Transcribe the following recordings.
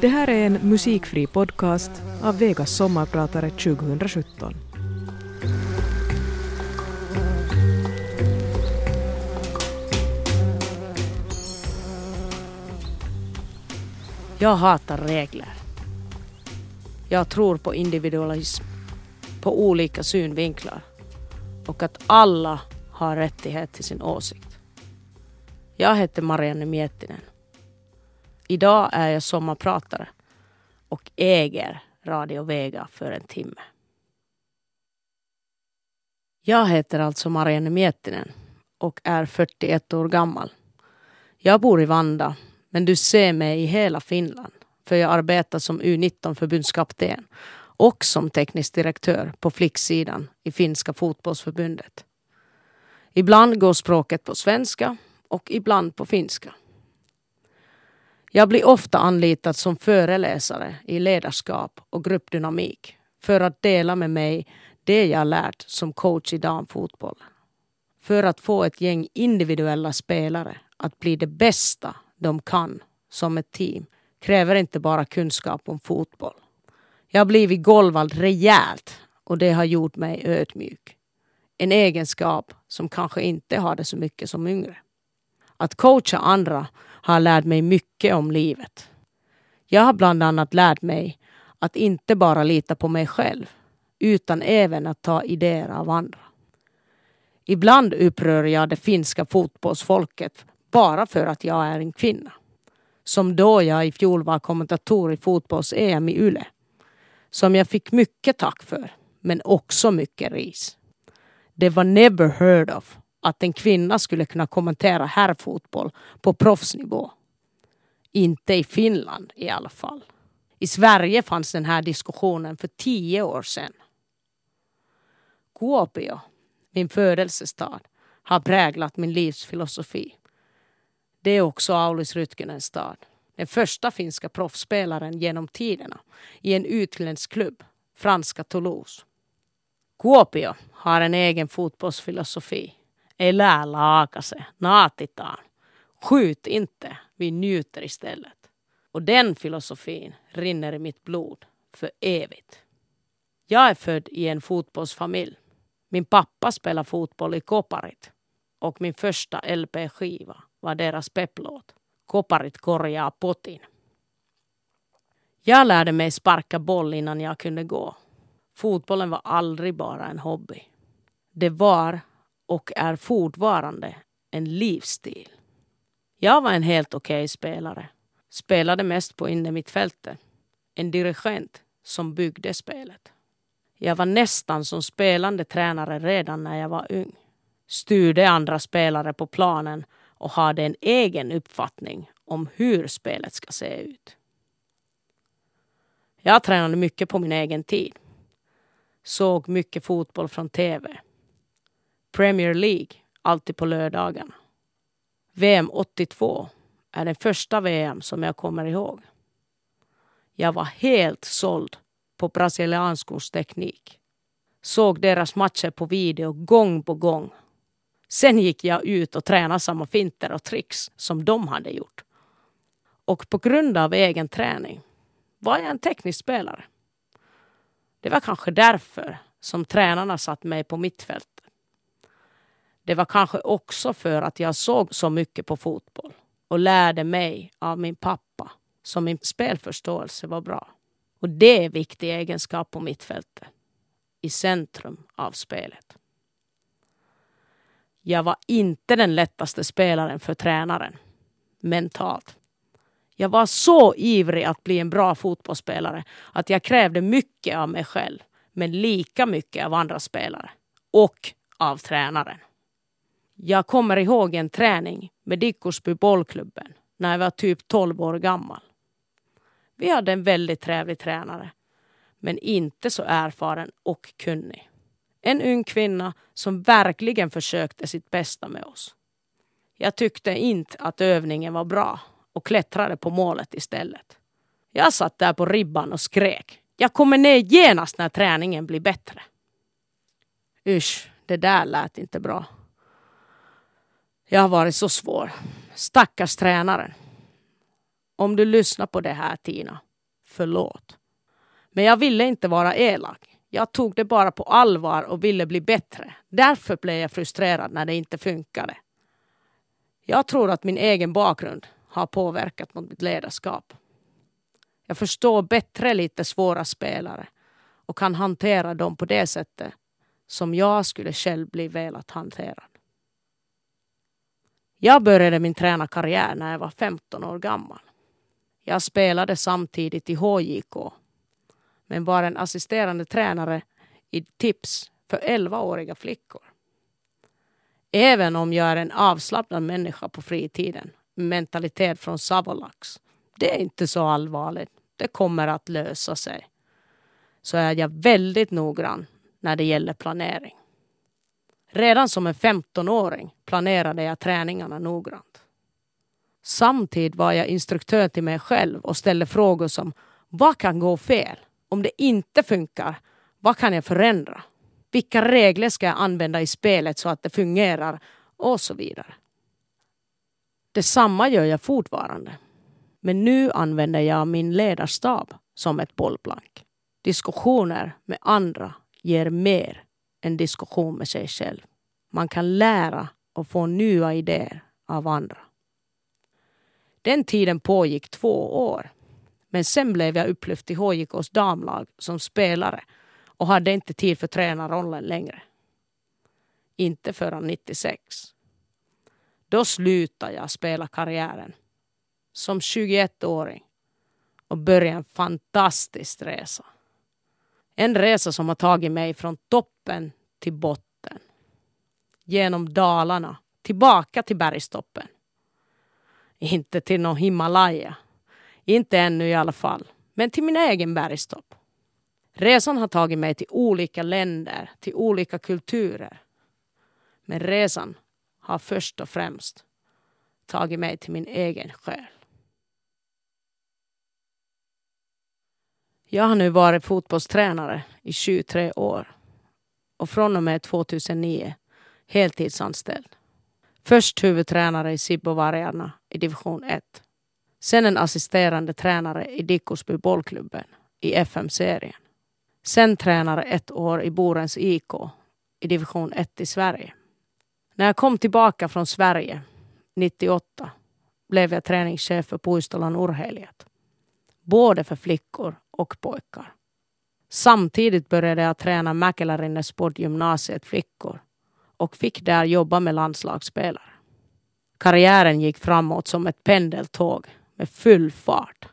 Det här är en musikfri podcast av Vegas sommarpratare 2017. Jag hatar regler. Jag tror på individualism, på olika synvinklar och att alla har rättighet till sin åsikt. Jag heter Marianne Miettinen. Idag är jag sommarpratare och äger Radio Vega för en timme. Jag heter alltså Marianne Miettinen och är 41 år gammal. Jag bor i Vanda, men du ser mig i hela Finland för jag arbetar som U19 förbundskapten och som teknisk direktör på flicksidan i finska fotbollsförbundet. Ibland går språket på svenska och ibland på finska. Jag blir ofta anlitad som föreläsare i ledarskap och gruppdynamik för att dela med mig det jag lärt som coach i damfotboll. För att få ett gäng individuella spelare att bli det bästa de kan som ett team kräver inte bara kunskap om fotboll. Jag har blivit golvad rejält och det har gjort mig ödmjuk. En egenskap som kanske inte hade så mycket som yngre. Att coacha andra har lärt mig mycket om livet. Jag har bland annat lärt mig att inte bara lita på mig själv utan även att ta idéer av andra. Ibland upprör jag det finska fotbollsfolket bara för att jag är en kvinna. Som då jag i fjol var kommentator i fotbolls-EM i Yle. Som jag fick mycket tack för, men också mycket ris. Det var never heard of att en kvinna skulle kunna kommentera herrfotboll på proffsnivå. Inte i Finland i alla fall. I Sverige fanns den här diskussionen för tio år sedan. Kuopio, min födelsestad, har präglat min livsfilosofi. Det är också Aulis Rytkynens stad. Den första finska proffsspelaren genom tiderna i en utländsk klubb, franska Toulouse. Kuopio har en egen fotbollsfilosofi. Elää laakase, naatitaan. Skjut inte, vi njuter istället. Och den filosofin rinner i mitt blod för evigt. Jag är född i en fotbollsfamilj. Min pappa spelar fotboll i Koparit och min första LP-skiva var deras pepplåt. Koparit korjaa potin. Jag lärde mig sparka boll innan jag kunde gå. Fotbollen var aldrig bara en hobby. Det var och är fortfarande en livsstil. Jag var en helt okej okay spelare. Spelade mest på innermittfältet. En dirigent som byggde spelet. Jag var nästan som spelande tränare redan när jag var ung. Styrde andra spelare på planen och hade en egen uppfattning om hur spelet ska se ut. Jag tränade mycket på min egen tid. Såg mycket fotboll från tv. Premier League, alltid på lördagarna. VM 82 är den första VM som jag kommer ihåg. Jag var helt såld på brasilianskors teknik. Såg deras matcher på video gång på gång. Sen gick jag ut och tränade samma finter och tricks som de hade gjort. Och på grund av egen träning var jag en teknisk spelare. Det var kanske därför som tränarna satt mig på mittfältet. Det var kanske också för att jag såg så mycket på fotboll och lärde mig av min pappa som min spelförståelse var bra. Och det är en viktig egenskap på mittfältet. I centrum av spelet. Jag var inte den lättaste spelaren för tränaren. Mentalt. Jag var så ivrig att bli en bra fotbollsspelare att jag krävde mycket av mig själv. Men lika mycket av andra spelare. Och av tränaren. Jag kommer ihåg en träning med Dickosby bollklubben när jag var typ 12 år gammal. Vi hade en väldigt trevlig tränare, men inte så erfaren och kunnig. En ung kvinna som verkligen försökte sitt bästa med oss. Jag tyckte inte att övningen var bra och klättrade på målet istället. Jag satt där på ribban och skrek. Jag kommer ner genast när träningen blir bättre. Usch, det där lät inte bra. Jag har varit så svår. Stackars tränaren. Om du lyssnar på det här Tina, förlåt. Men jag ville inte vara elak. Jag tog det bara på allvar och ville bli bättre. Därför blev jag frustrerad när det inte funkade. Jag tror att min egen bakgrund har påverkat mot mitt ledarskap. Jag förstår bättre lite svåra spelare och kan hantera dem på det sättet som jag skulle själv bli velat hanterad. Jag började min tränarkarriär när jag var 15 år gammal. Jag spelade samtidigt i HJK men var en assisterande tränare i tips för 11-åriga flickor. Även om jag är en avslappnad människa på fritiden, mentalitet från Savolax, det är inte så allvarligt. Det kommer att lösa sig. Så är jag väldigt noggrann när det gäller planering. Redan som en 15-åring planerade jag träningarna noggrant. Samtidigt var jag instruktör till mig själv och ställde frågor som vad kan gå fel? Om det inte funkar, vad kan jag förändra? Vilka regler ska jag använda i spelet så att det fungerar? Och så vidare. Detsamma gör jag fortfarande. Men nu använder jag min ledarstab som ett bollplank. Diskussioner med andra ger mer en diskussion med sig själv. Man kan lära och få nya idéer av andra. Den tiden pågick två år. Men sen blev jag upplyft i HJKs damlag som spelare och hade inte tid för tränarrollen längre. Inte förrän 96. Då slutade jag spela karriären som 21-åring och började en fantastisk resa. En resa som har tagit mig från toppen till botten. Genom Dalarna, tillbaka till bergstoppen. Inte till någon Himalaya. Inte ännu i alla fall. Men till min egen bergstopp. Resan har tagit mig till olika länder, till olika kulturer. Men resan har först och främst tagit mig till min egen själ. Jag har nu varit fotbollstränare i 23 år och från och med 2009 heltidsanställd. Först huvudtränare i Sibbovargarna i division 1. Sen en assisterande tränare i Dickosby bollklubben i FM-serien. Sen tränare ett år i Borens IK i division 1 i Sverige. När jag kom tillbaka från Sverige 98 blev jag träningschef för Puistolan Urheilijat. Både för flickor och pojkar. Samtidigt började jag träna Mäkelärinne sportgymnasiet flickor och fick där jobba med landslagsspelare. Karriären gick framåt som ett pendeltåg med full fart.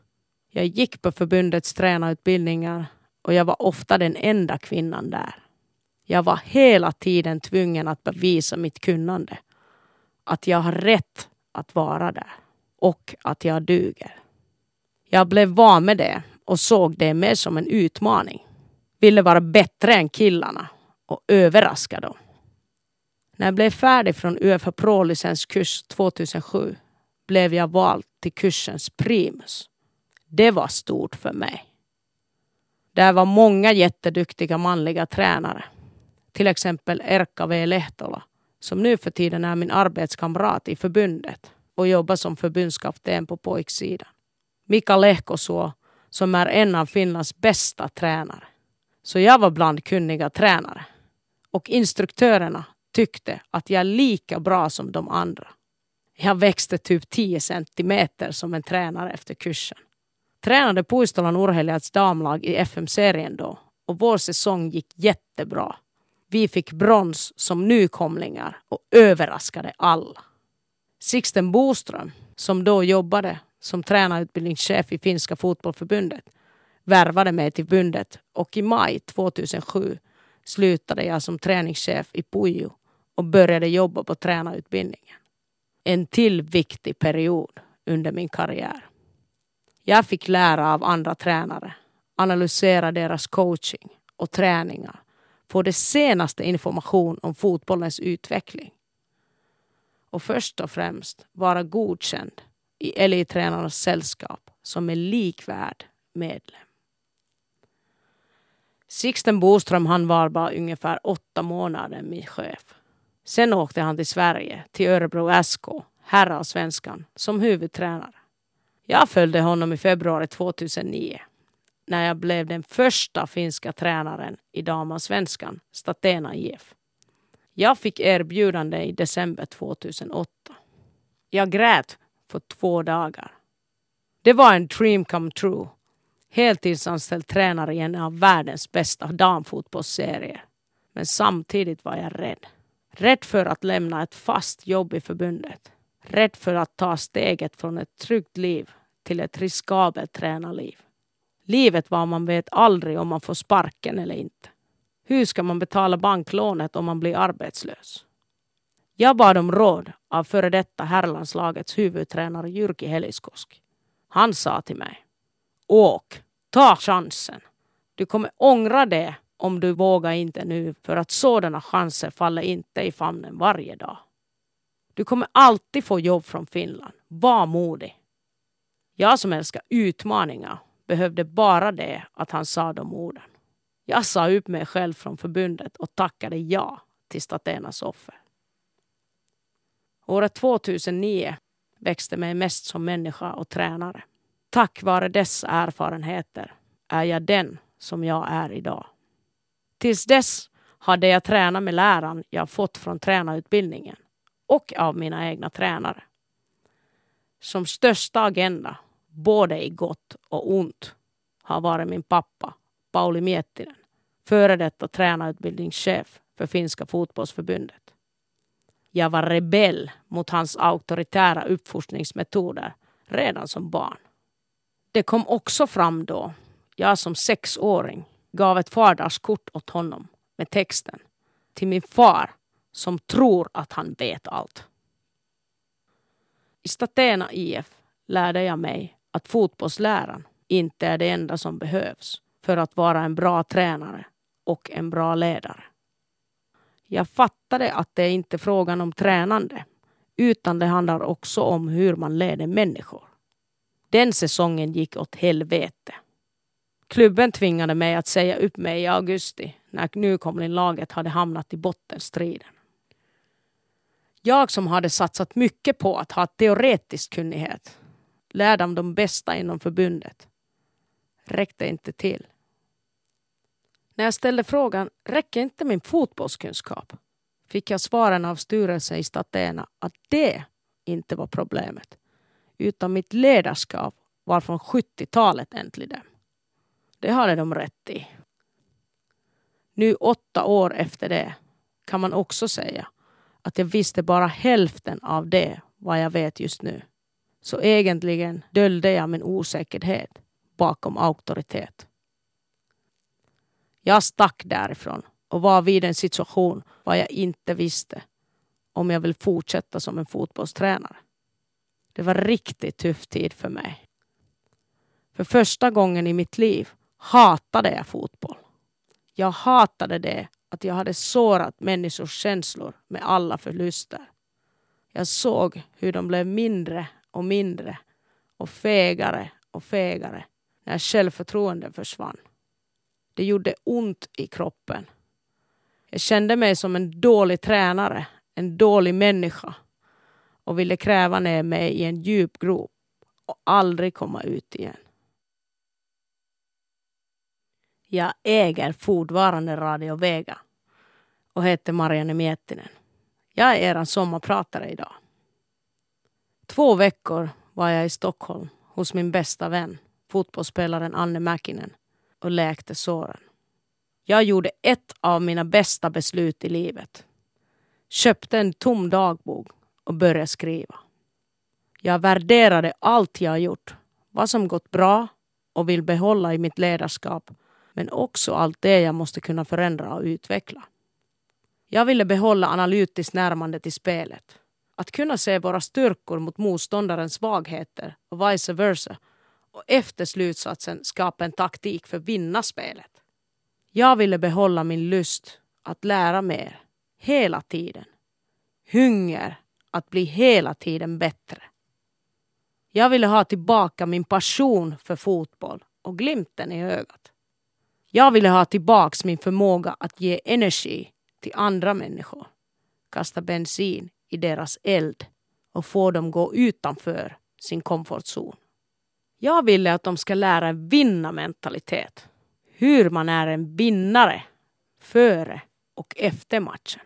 Jag gick på förbundets tränarutbildningar och jag var ofta den enda kvinnan där. Jag var hela tiden tvungen att bevisa mitt kunnande. Att jag har rätt att vara där och att jag duger. Jag blev van med det och såg det mer som en utmaning. Ville vara bättre än killarna och överraska dem. När jag blev färdig från UFA Pro-licenskurs 2007 blev jag vald till kursens primus. Det var stort för mig. Där var många jätteduktiga manliga tränare. Till exempel Erkka V Lehtola som nu för tiden är min arbetskamrat i förbundet och jobbar som förbundskapten på pojksidan. Mika Lehkosuo som är en av Finlands bästa tränare. Så jag var bland kunniga tränare. Och instruktörerna tyckte att jag är lika bra som de andra. Jag växte typ 10 centimeter som en tränare efter kursen. Tränade Puistolan Urheilijats damlag i FM-serien då och vår säsong gick jättebra. Vi fick brons som nykomlingar och överraskade alla. Sixten Boström, som då jobbade som tränarutbildningschef i finska fotbollförbundet, värvade mig till förbundet och i maj 2007 slutade jag som träningschef i Pujo och började jobba på tränarutbildningen. En till viktig period under min karriär. Jag fick lära av andra tränare, analysera deras coaching och träningar, få det senaste information om fotbollens utveckling. Och först och främst vara godkänd i elittränarnas sällskap som en likvärd medlem. Sixten Boström han var bara ungefär åtta månader min chef. Sen åkte han till Sverige, till Örebro SK, herrallsvenskan, som huvudtränare. Jag följde honom i februari 2009 när jag blev den första finska tränaren i damallsvenskan, Statena IF. Jag fick erbjudande i december 2008. Jag grät för två dagar. Det var en dream come true. Heltidsanställd tränare i en av världens bästa damfotbollsserier. Men samtidigt var jag rädd. Rädd för att lämna ett fast jobb i förbundet. Rädd för att ta steget från ett tryggt liv till ett riskabelt tränarliv. Livet var man vet aldrig om man får sparken eller inte. Hur ska man betala banklånet om man blir arbetslös? Jag bad om råd av före detta herrlandslagets huvudtränare Jyrki Heliskoski. Han sa till mig. Åk, ta chansen. Du kommer ångra det om du vågar inte nu för att sådana chanser faller inte i famnen varje dag. Du kommer alltid få jobb från Finland. Var modig. Jag som älskar utmaningar behövde bara det att han sa de orden. Jag sa upp mig själv från förbundet och tackade ja till Statenas offer. Året 2009 växte mig mest som människa och tränare. Tack vare dessa erfarenheter är jag den som jag är idag. Tills dess hade jag tränat med läraren jag fått från tränarutbildningen och av mina egna tränare. Som största agenda, både i gott och ont, har varit min pappa Pauli Miettinen, före detta tränarutbildningschef för Finska fotbollsförbundet. Jag var rebell mot hans auktoritära uppfostringsmetoder redan som barn. Det kom också fram då jag som sexåring gav ett faderskort åt honom med texten till min far som tror att han vet allt. I Statena IF lärde jag mig att fotbollsläraren inte är det enda som behövs för att vara en bra tränare och en bra ledare. Jag fattade att det inte är frågan om tränande utan det handlar också om hur man leder människor. Den säsongen gick åt helvete. Klubben tvingade mig att säga upp mig i augusti när nykomlinglaget hade hamnat i bottenstriden. Jag som hade satsat mycket på att ha teoretisk kunnighet, lärde av de bästa inom förbundet, räckte inte till. När jag ställde frågan, räcker inte min fotbollskunskap? Fick jag svaren av styrelsen i Statena att det inte var problemet, utan mitt ledarskap var från 70-talet äntligen. Det hade de rätt i. Nu åtta år efter det kan man också säga att jag visste bara hälften av det vad jag vet just nu. Så egentligen döljde jag min osäkerhet bakom auktoritet. Jag stack därifrån och var vid en situation vad jag inte visste om jag vill fortsätta som en fotbollstränare. Det var riktigt tuff tid för mig. För första gången i mitt liv hatade jag fotboll. Jag hatade det att jag hade sårat människors känslor med alla förluster. Jag såg hur de blev mindre och mindre och fegare och fegare när självförtroendet försvann. Det gjorde ont i kroppen. Jag kände mig som en dålig tränare, en dålig människa och ville kräva ner mig i en djup grop och aldrig komma ut igen. Jag äger fortfarande Radio Vega och heter Marianne Miettinen. Jag är er sommarpratare idag. Två veckor var jag i Stockholm hos min bästa vän, fotbollsspelaren Anne Mäkinen och läkte såren. Jag gjorde ett av mina bästa beslut i livet. Köpte en tom dagbok och började skriva. Jag värderade allt jag gjort, vad som gått bra och vill behålla i mitt ledarskap men också allt det jag måste kunna förändra och utveckla. Jag ville behålla analytiskt närmande till spelet. Att kunna se våra styrkor mot motståndarens svagheter och vice versa och efter slutsatsen skapa en taktik för att vinna spelet. Jag ville behålla min lust att lära mer, hela tiden. Hunger att bli hela tiden bättre. Jag ville ha tillbaka min passion för fotboll och glimten i ögat. Jag ville ha tillbaks min förmåga att ge energi till andra människor. Kasta bensin i deras eld och få dem gå utanför sin komfortzon. Jag ville att de ska lära en vinnarmentalitet. Hur man är en vinnare före och efter matchen.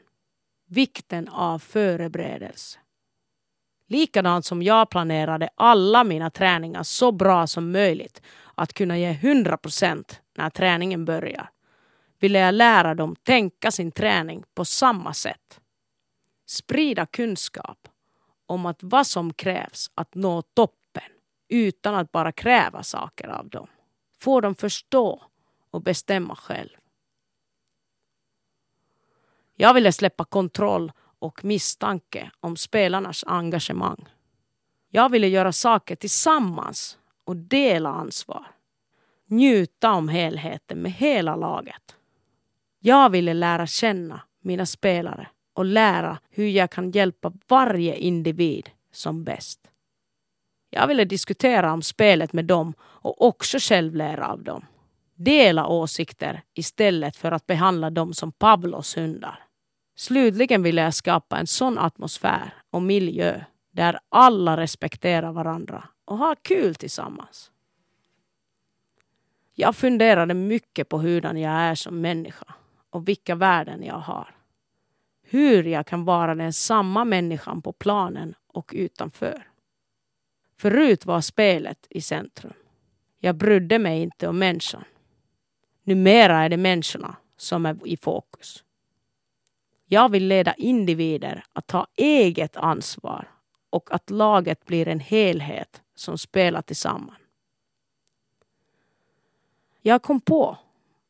Vikten av förberedelse. Likadant som jag planerade alla mina träningar så bra som möjligt att kunna ge 100 procent när träningen börjar ville jag lära dem tänka sin träning på samma sätt. Sprida kunskap om att vad som krävs att nå toppen utan att bara kräva saker av dem. Få dem förstå och bestämma själv. Jag ville släppa kontroll och misstanke om spelarnas engagemang. Jag ville göra saker tillsammans och dela ansvar. Njuta om helheten med hela laget. Jag ville lära känna mina spelare och lära hur jag kan hjälpa varje individ som bäst. Jag ville diskutera om spelet med dem och också själv lära av dem. Dela åsikter istället för att behandla dem som Pavlos hundar. Slutligen ville jag skapa en sån atmosfär och miljö där alla respekterar varandra och har kul tillsammans. Jag funderade mycket på hurdan jag är som människa och vilka värden jag har. Hur jag kan vara den samma människan på planen och utanför. Förut var spelet i centrum. Jag brydde mig inte om människan. Numera är det människorna som är i fokus. Jag vill leda individer att ta eget ansvar och att laget blir en helhet som spelar tillsammans. Jag kom på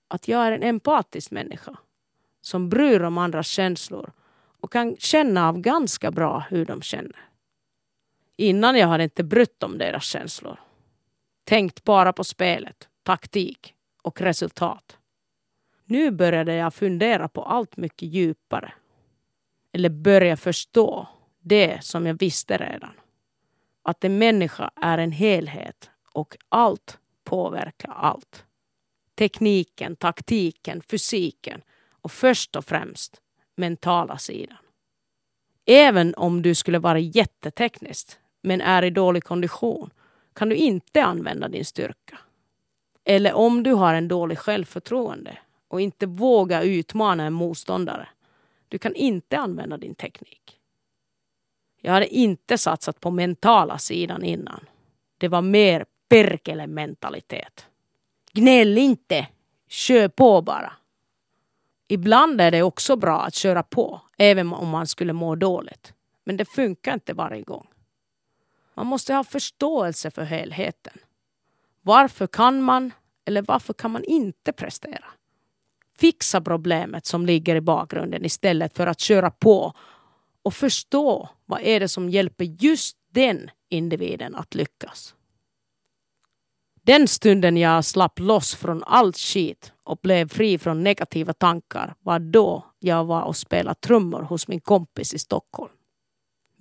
att jag är en empatisk människa som bryr om andras känslor och kan känna av ganska bra hur de känner. Innan jag hade inte brytt om deras känslor. Tänkt bara på spelet, taktik och resultat. Nu började jag fundera på allt mycket djupare. Eller börja förstå det som jag visste redan. Att en människa är en helhet och allt påverkar allt tekniken, taktiken, fysiken och först och främst mentala sidan. Även om du skulle vara jättetekniskt men är i dålig kondition kan du inte använda din styrka. Eller om du har en dålig självförtroende och inte vågar utmana en motståndare. Du kan inte använda din teknik. Jag hade inte satsat på mentala sidan innan. Det var mer perkele-mentalitet. Gnäll inte. Kör på bara. Ibland är det också bra att köra på, även om man skulle må dåligt. Men det funkar inte varje gång. Man måste ha förståelse för helheten. Varför kan man eller varför kan man inte prestera? Fixa problemet som ligger i bakgrunden istället för att köra på och förstå vad är det som hjälper just den individen att lyckas. Den stunden jag slapp loss från allt skit och blev fri från negativa tankar var då jag var och spelade trummor hos min kompis i Stockholm.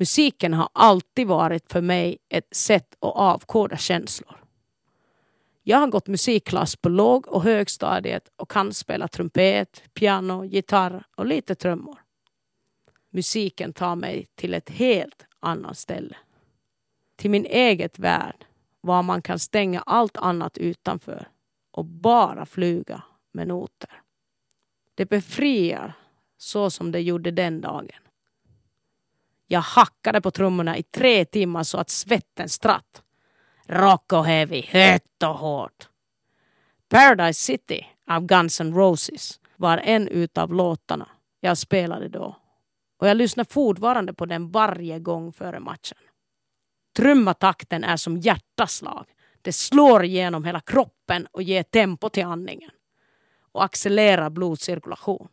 Musiken har alltid varit för mig ett sätt att avkoda känslor. Jag har gått musikklass på låg och högstadiet och kan spela trumpet, piano, gitarr och lite trummor. Musiken tar mig till ett helt annat ställe. Till min eget värld var man kan stänga allt annat utanför och bara flyga med noter. Det befriar så som det gjorde den dagen. Jag hackade på trummorna i tre timmar så att svetten stratt. Rock och heavy, hett och hårt. Paradise City av Guns N' Roses var en utav låtarna jag spelade då. Och jag lyssnar fortfarande på den varje gång före matchen. Trummatakten är som hjärtaslag. Det slår igenom hela kroppen och ger tempo till andningen och accelererar blodcirkulation.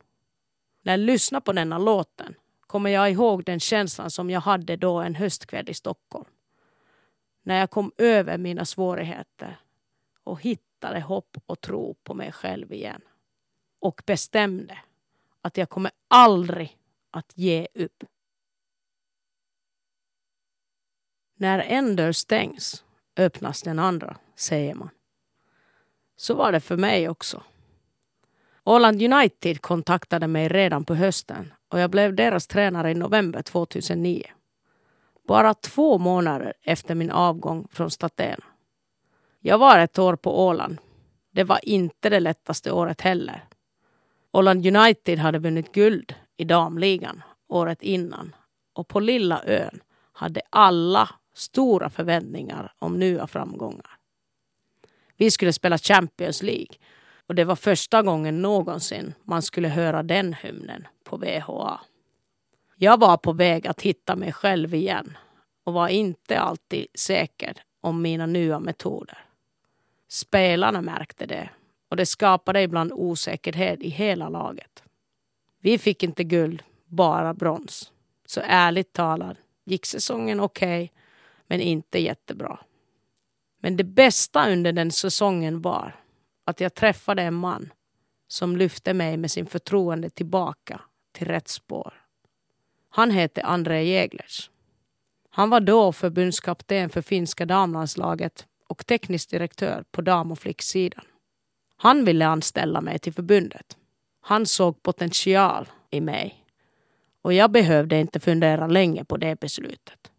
När jag lyssnar på denna låten kommer jag ihåg den känslan som jag hade då en höstkväll i Stockholm. När jag kom över mina svårigheter och hittade hopp och tro på mig själv igen. Och bestämde att jag kommer aldrig att ge upp. När en dörr stängs öppnas den andra, säger man. Så var det för mig också. Åland United kontaktade mig redan på hösten och jag blev deras tränare i november 2009. Bara två månader efter min avgång från Statena. Jag var ett år på Åland. Det var inte det lättaste året heller. Åland United hade vunnit guld i damligan året innan och på lilla ön hade alla stora förväntningar om nya framgångar. Vi skulle spela Champions League och det var första gången någonsin man skulle höra den hymnen på VHA. Jag var på väg att hitta mig själv igen och var inte alltid säker om mina nya metoder. Spelarna märkte det och det skapade ibland osäkerhet i hela laget. Vi fick inte guld, bara brons. Så ärligt talat gick säsongen okej, okay, men inte jättebra. Men det bästa under den säsongen var att jag träffade en man som lyfte mig med sin förtroende tillbaka till rätt spår. Han hette André Jäglers. Han var då förbundskapten för finska damlandslaget och teknisk direktör på dam och flicksidan. Han ville anställa mig till förbundet. Han såg potential i mig och jag behövde inte fundera länge på det beslutet.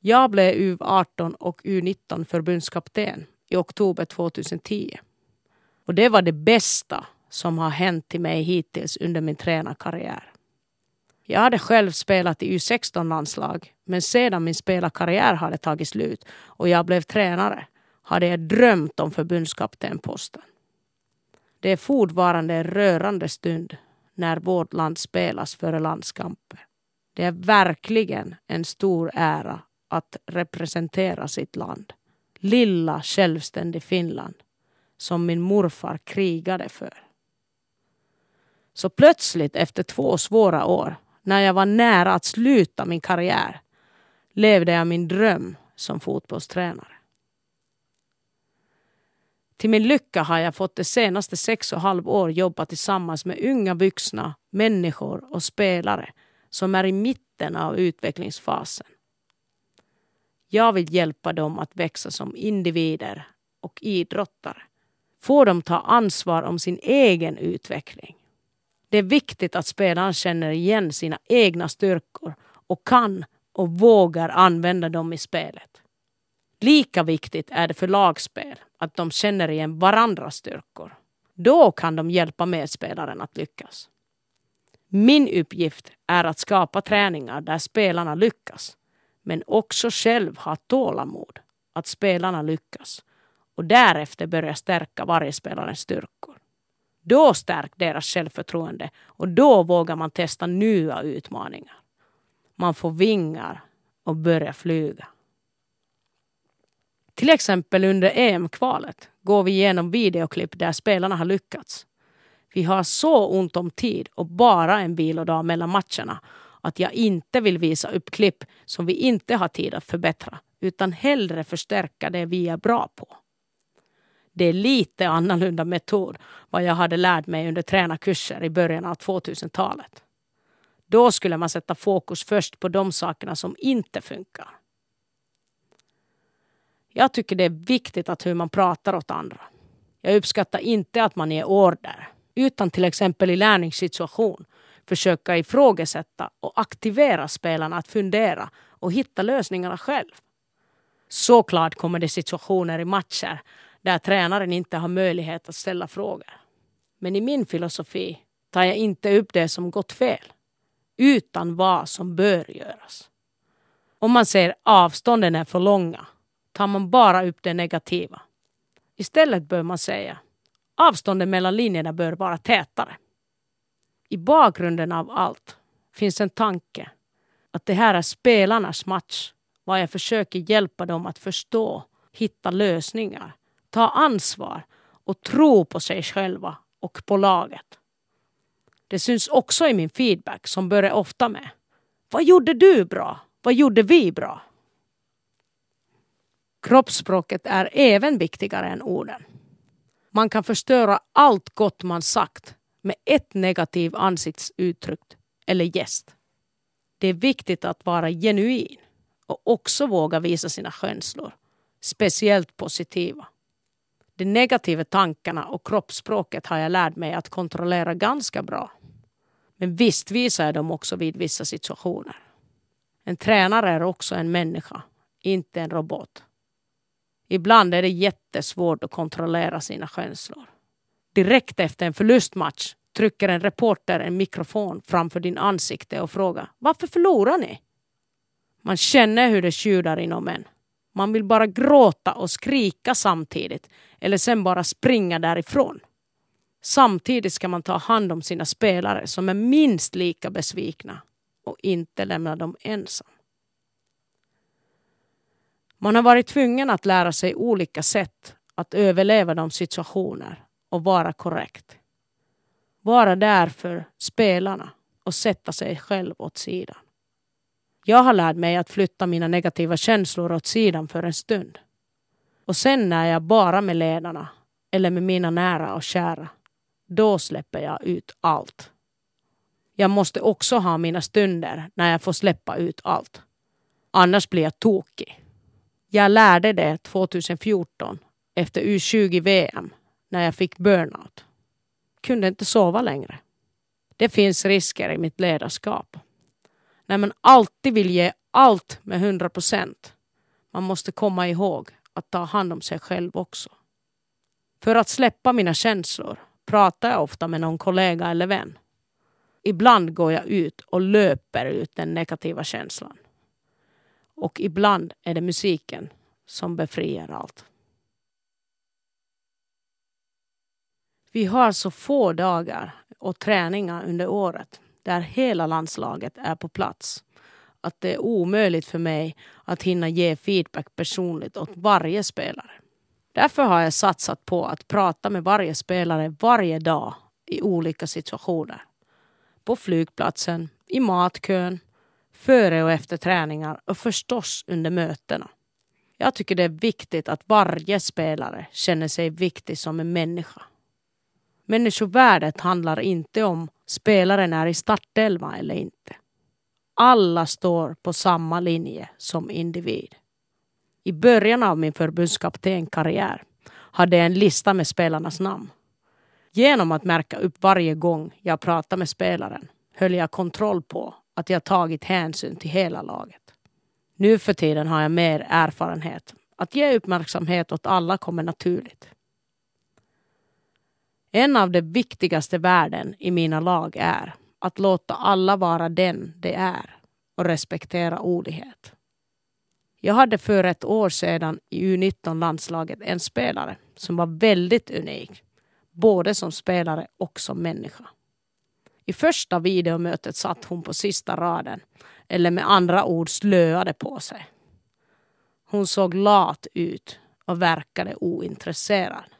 Jag blev U18 och U19 förbundskapten i oktober 2010. Och det var det bästa som har hänt till mig hittills under min tränarkarriär. Jag hade själv spelat i U16-landslag men sedan min spelarkarriär hade tagit slut och jag blev tränare hade jag drömt om förbundskaptenposten. Det är fortfarande en rörande stund när vårt land spelas före landskamper. Det är verkligen en stor ära att representera sitt land. Lilla självständig Finland som min morfar krigade för. Så plötsligt efter två svåra år, när jag var nära att sluta min karriär, levde jag min dröm som fotbollstränare. Till min lycka har jag fått de senaste sex och halv år jobba tillsammans med unga vuxna, människor och spelare som är i mitten av utvecklingsfasen. Jag vill hjälpa dem att växa som individer och idrottare får de ta ansvar om sin egen utveckling. Det är viktigt att spelaren känner igen sina egna styrkor och kan och vågar använda dem i spelet. Lika viktigt är det för lagspel att de känner igen varandras styrkor. Då kan de hjälpa medspelaren att lyckas. Min uppgift är att skapa träningar där spelarna lyckas, men också själv ha tålamod att spelarna lyckas och därefter börja stärka varje spelarens styrkor. Då stärks deras självförtroende och då vågar man testa nya utmaningar. Man får vingar och börjar flyga. Till exempel under EM-kvalet går vi igenom videoklipp där spelarna har lyckats. Vi har så ont om tid och bara en vilodag mellan matcherna att jag inte vill visa upp klipp som vi inte har tid att förbättra utan hellre förstärka det vi är bra på. Det är lite annorlunda metod vad jag hade lärt mig under tränarkurser i början av 2000-talet. Då skulle man sätta fokus först på de sakerna som inte funkar. Jag tycker det är viktigt att hur man pratar åt andra. Jag uppskattar inte att man ger order, utan till exempel i lärningssituation försöka ifrågasätta och aktivera spelarna att fundera och hitta lösningarna själv. Såklart kommer det situationer i matcher där tränaren inte har möjlighet att ställa frågor. Men i min filosofi tar jag inte upp det som gått fel, utan vad som bör göras. Om man ser avstånden är för långa tar man bara upp det negativa. Istället bör man säga avstånden mellan linjerna bör vara tätare. I bakgrunden av allt finns en tanke att det här är spelarnas match. Vad jag försöker hjälpa dem att förstå, hitta lösningar, ta ansvar och tro på sig själva och på laget. Det syns också i min feedback som börjar ofta med Vad gjorde du bra? Vad gjorde vi bra? Kroppsspråket är även viktigare än orden. Man kan förstöra allt gott man sagt med ett negativt ansiktsuttryck eller gest. Det är viktigt att vara genuin och också våga visa sina känslor, speciellt positiva. De negativa tankarna och kroppsspråket har jag lärt mig att kontrollera ganska bra. Men visst visar jag dem också vid vissa situationer. En tränare är också en människa, inte en robot. Ibland är det jättesvårt att kontrollera sina känslor. Direkt efter en förlustmatch trycker en reporter en mikrofon framför din ansikte och frågar Varför förlorar ni? Man känner hur det tjudar inom en. Man vill bara gråta och skrika samtidigt eller sen bara springa därifrån. Samtidigt ska man ta hand om sina spelare som är minst lika besvikna och inte lämna dem ensam. Man har varit tvungen att lära sig olika sätt att överleva de situationer och vara korrekt. Vara där för spelarna och sätta sig själv åt sidan. Jag har lärt mig att flytta mina negativa känslor åt sidan för en stund. Och sen när jag bara med ledarna eller med mina nära och kära, då släpper jag ut allt. Jag måste också ha mina stunder när jag får släppa ut allt. Annars blir jag tokig. Jag lärde det 2014 efter U20-VM när jag fick burnout. Kunde inte sova längre. Det finns risker i mitt ledarskap. När man alltid vill ge allt med 100 procent. Man måste komma ihåg att ta hand om sig själv också. För att släppa mina känslor pratar jag ofta med någon kollega eller vän. Ibland går jag ut och löper ut den negativa känslan. Och ibland är det musiken som befriar allt. Vi har så få dagar och träningar under året där hela landslaget är på plats att det är omöjligt för mig att hinna ge feedback personligt åt varje spelare. Därför har jag satsat på att prata med varje spelare varje dag i olika situationer. På flygplatsen, i matkön, före och efter träningar och förstås under mötena. Jag tycker det är viktigt att varje spelare känner sig viktig som en människa. Människovärdet handlar inte om spelaren är i startelva eller inte. Alla står på samma linje som individ. I början av min förbundskaptenkarriär hade jag en lista med spelarnas namn. Genom att märka upp varje gång jag pratade med spelaren höll jag kontroll på att jag tagit hänsyn till hela laget. Nu för tiden har jag mer erfarenhet. Att ge uppmärksamhet åt alla kommer naturligt. En av de viktigaste värden i mina lag är att låta alla vara den de är och respektera olikhet. Jag hade för ett år sedan i U19-landslaget en spelare som var väldigt unik, både som spelare och som människa. I första videomötet satt hon på sista raden, eller med andra ord slöade på sig. Hon såg lat ut och verkade ointresserad.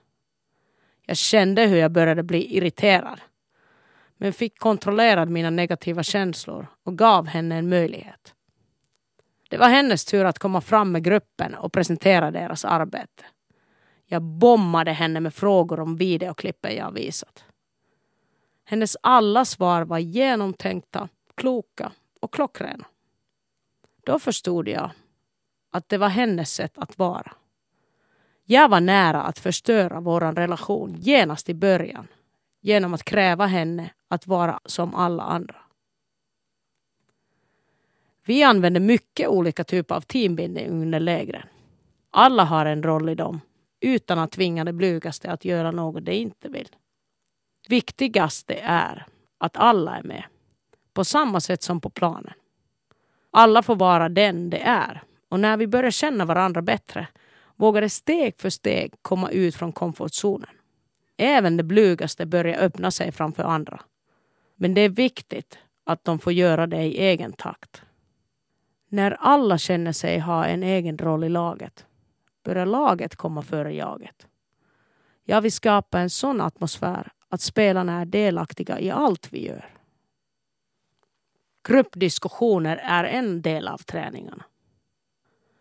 Jag kände hur jag började bli irriterad. Men fick kontrollerat mina negativa känslor och gav henne en möjlighet. Det var hennes tur att komma fram med gruppen och presentera deras arbete. Jag bombade henne med frågor om videoklippen jag visat. Hennes alla svar var genomtänkta, kloka och klockrena. Då förstod jag att det var hennes sätt att vara. Jag var nära att förstöra vår relation genast i början genom att kräva henne att vara som alla andra. Vi använder mycket olika typer av teambildning under lägren. Alla har en roll i dem utan att tvinga det blygaste att göra något de inte vill. Viktigaste är att alla är med, på samma sätt som på planen. Alla får vara den de är och när vi börjar känna varandra bättre vågade steg för steg komma ut från komfortzonen. Även det blygaste börjar öppna sig framför andra. Men det är viktigt att de får göra det i egen takt. När alla känner sig ha en egen roll i laget börjar laget komma före jaget. Jag vill skapa en sån atmosfär att spelarna är delaktiga i allt vi gör. Gruppdiskussioner är en del av träningarna.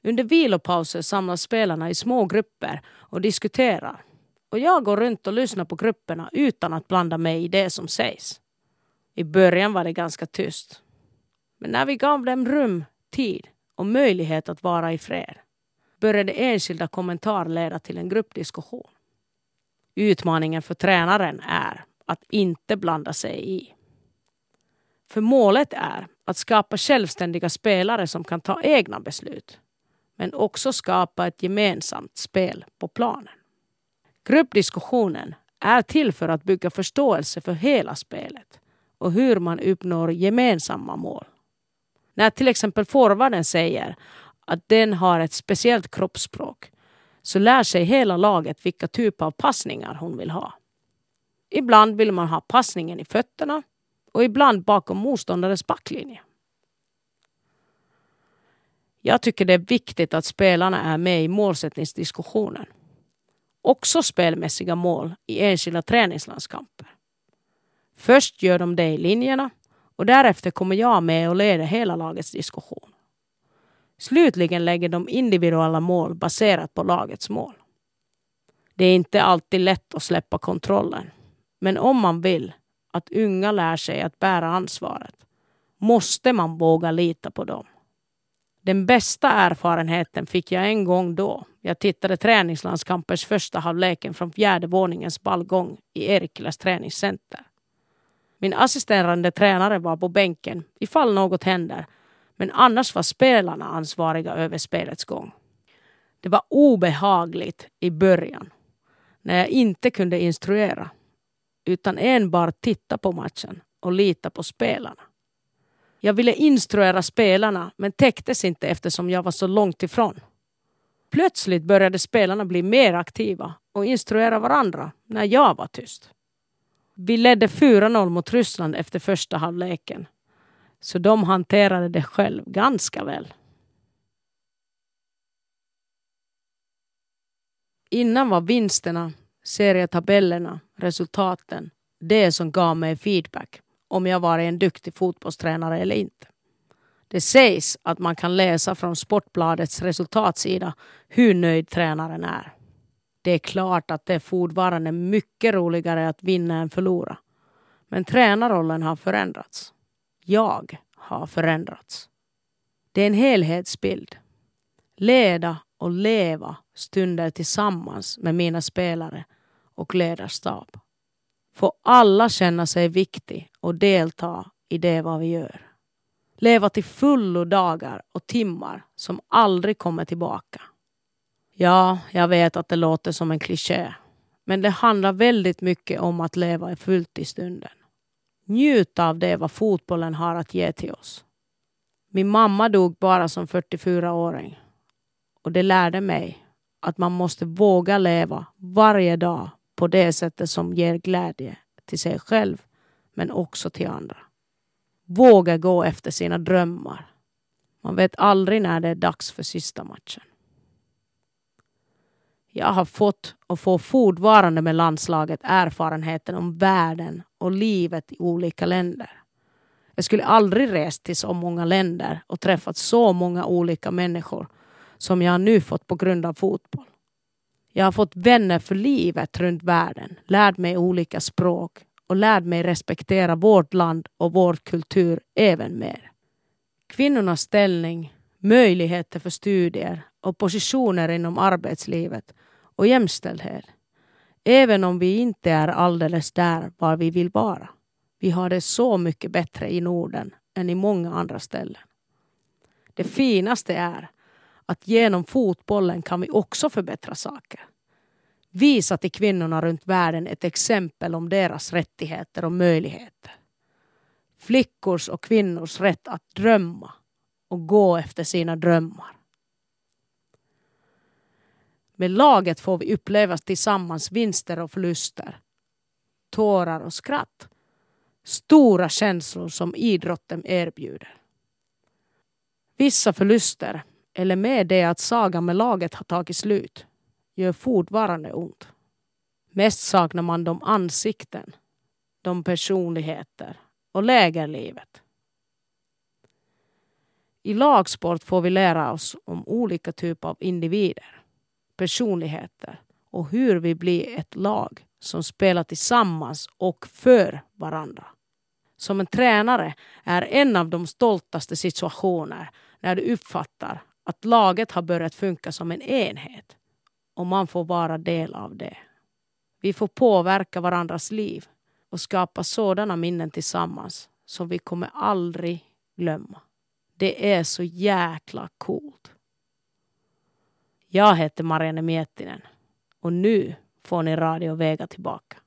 Under vilopauser samlas spelarna i små grupper och diskuterar. Och jag går runt och lyssnar på grupperna utan att blanda mig i det som sägs. I början var det ganska tyst. Men när vi gav dem rum, tid och möjlighet att vara i fred började enskilda kommentarer leda till en gruppdiskussion. Utmaningen för tränaren är att inte blanda sig i. För målet är att skapa självständiga spelare som kan ta egna beslut men också skapa ett gemensamt spel på planen. Gruppdiskussionen är till för att bygga förståelse för hela spelet och hur man uppnår gemensamma mål. När till exempel forwarden säger att den har ett speciellt kroppsspråk så lär sig hela laget vilka typer av passningar hon vill ha. Ibland vill man ha passningen i fötterna och ibland bakom motståndarens backlinje. Jag tycker det är viktigt att spelarna är med i målsättningsdiskussionen. Också spelmässiga mål i enskilda träningslandskamper. Först gör de det i linjerna och därefter kommer jag med och leder hela lagets diskussion. Slutligen lägger de individuella mål baserat på lagets mål. Det är inte alltid lätt att släppa kontrollen. Men om man vill att unga lär sig att bära ansvaret måste man våga lita på dem. Den bästa erfarenheten fick jag en gång då jag tittade träningslandskampens första halvleken från fjärde våningens balkong i Erikkiläs träningscenter. Min assisterande tränare var på bänken ifall något händer men annars var spelarna ansvariga över spelets gång. Det var obehagligt i början när jag inte kunde instruera utan enbart titta på matchen och lita på spelarna. Jag ville instruera spelarna men täcktes inte eftersom jag var så långt ifrån. Plötsligt började spelarna bli mer aktiva och instruera varandra när jag var tyst. Vi ledde 4-0 mot Ryssland efter första halvleken. Så de hanterade det själv ganska väl. Innan var vinsterna, serietabellerna, resultaten det som gav mig feedback om jag var en duktig fotbollstränare eller inte. Det sägs att man kan läsa från Sportbladets resultatsida hur nöjd tränaren är. Det är klart att det är fortfarande mycket roligare att vinna än förlora. Men tränarrollen har förändrats. Jag har förändrats. Det är en helhetsbild. Leda och leva stunder tillsammans med mina spelare och ledarstab. Får alla känna sig viktig och delta i det vad vi gör. Leva till fullo dagar och timmar som aldrig kommer tillbaka. Ja, jag vet att det låter som en kliché. Men det handlar väldigt mycket om att leva fullt i stunden. Njuta av det vad fotbollen har att ge till oss. Min mamma dog bara som 44-åring. Och det lärde mig att man måste våga leva varje dag på det sättet som ger glädje till sig själv men också till andra. Våga gå efter sina drömmar. Man vet aldrig när det är dags för sista matchen. Jag har fått och får fortfarande med landslaget erfarenheten om världen och livet i olika länder. Jag skulle aldrig rest till så många länder och träffat så många olika människor som jag nu fått på grund av fotboll. Jag har fått vänner för livet runt världen, lärt mig olika språk och lärt mig respektera vårt land och vår kultur även mer. Kvinnornas ställning, möjligheter för studier och positioner inom arbetslivet och jämställdhet. Även om vi inte är alldeles där var vi vill vara. Vi har det så mycket bättre i Norden än i många andra ställen. Det finaste är att genom fotbollen kan vi också förbättra saker. Visa till kvinnorna runt världen ett exempel om deras rättigheter och möjligheter. Flickors och kvinnors rätt att drömma och gå efter sina drömmar. Med laget får vi uppleva tillsammans vinster och förluster, tårar och skratt. Stora känslor som idrotten erbjuder. Vissa förluster, eller med det att sagan med laget har tagit slut, gör fortfarande ont. Mest saknar man de ansikten, de personligheter och lägerlivet. I lagsport får vi lära oss om olika typer av individer, personligheter och hur vi blir ett lag som spelar tillsammans och för varandra. Som en tränare är en av de stoltaste situationer när du uppfattar att laget har börjat funka som en enhet och man får vara del av det. Vi får påverka varandras liv och skapa sådana minnen tillsammans som vi kommer aldrig glömma. Det är så jäkla coolt. Jag heter Marianne Miettinen och nu får ni Radio Vega tillbaka.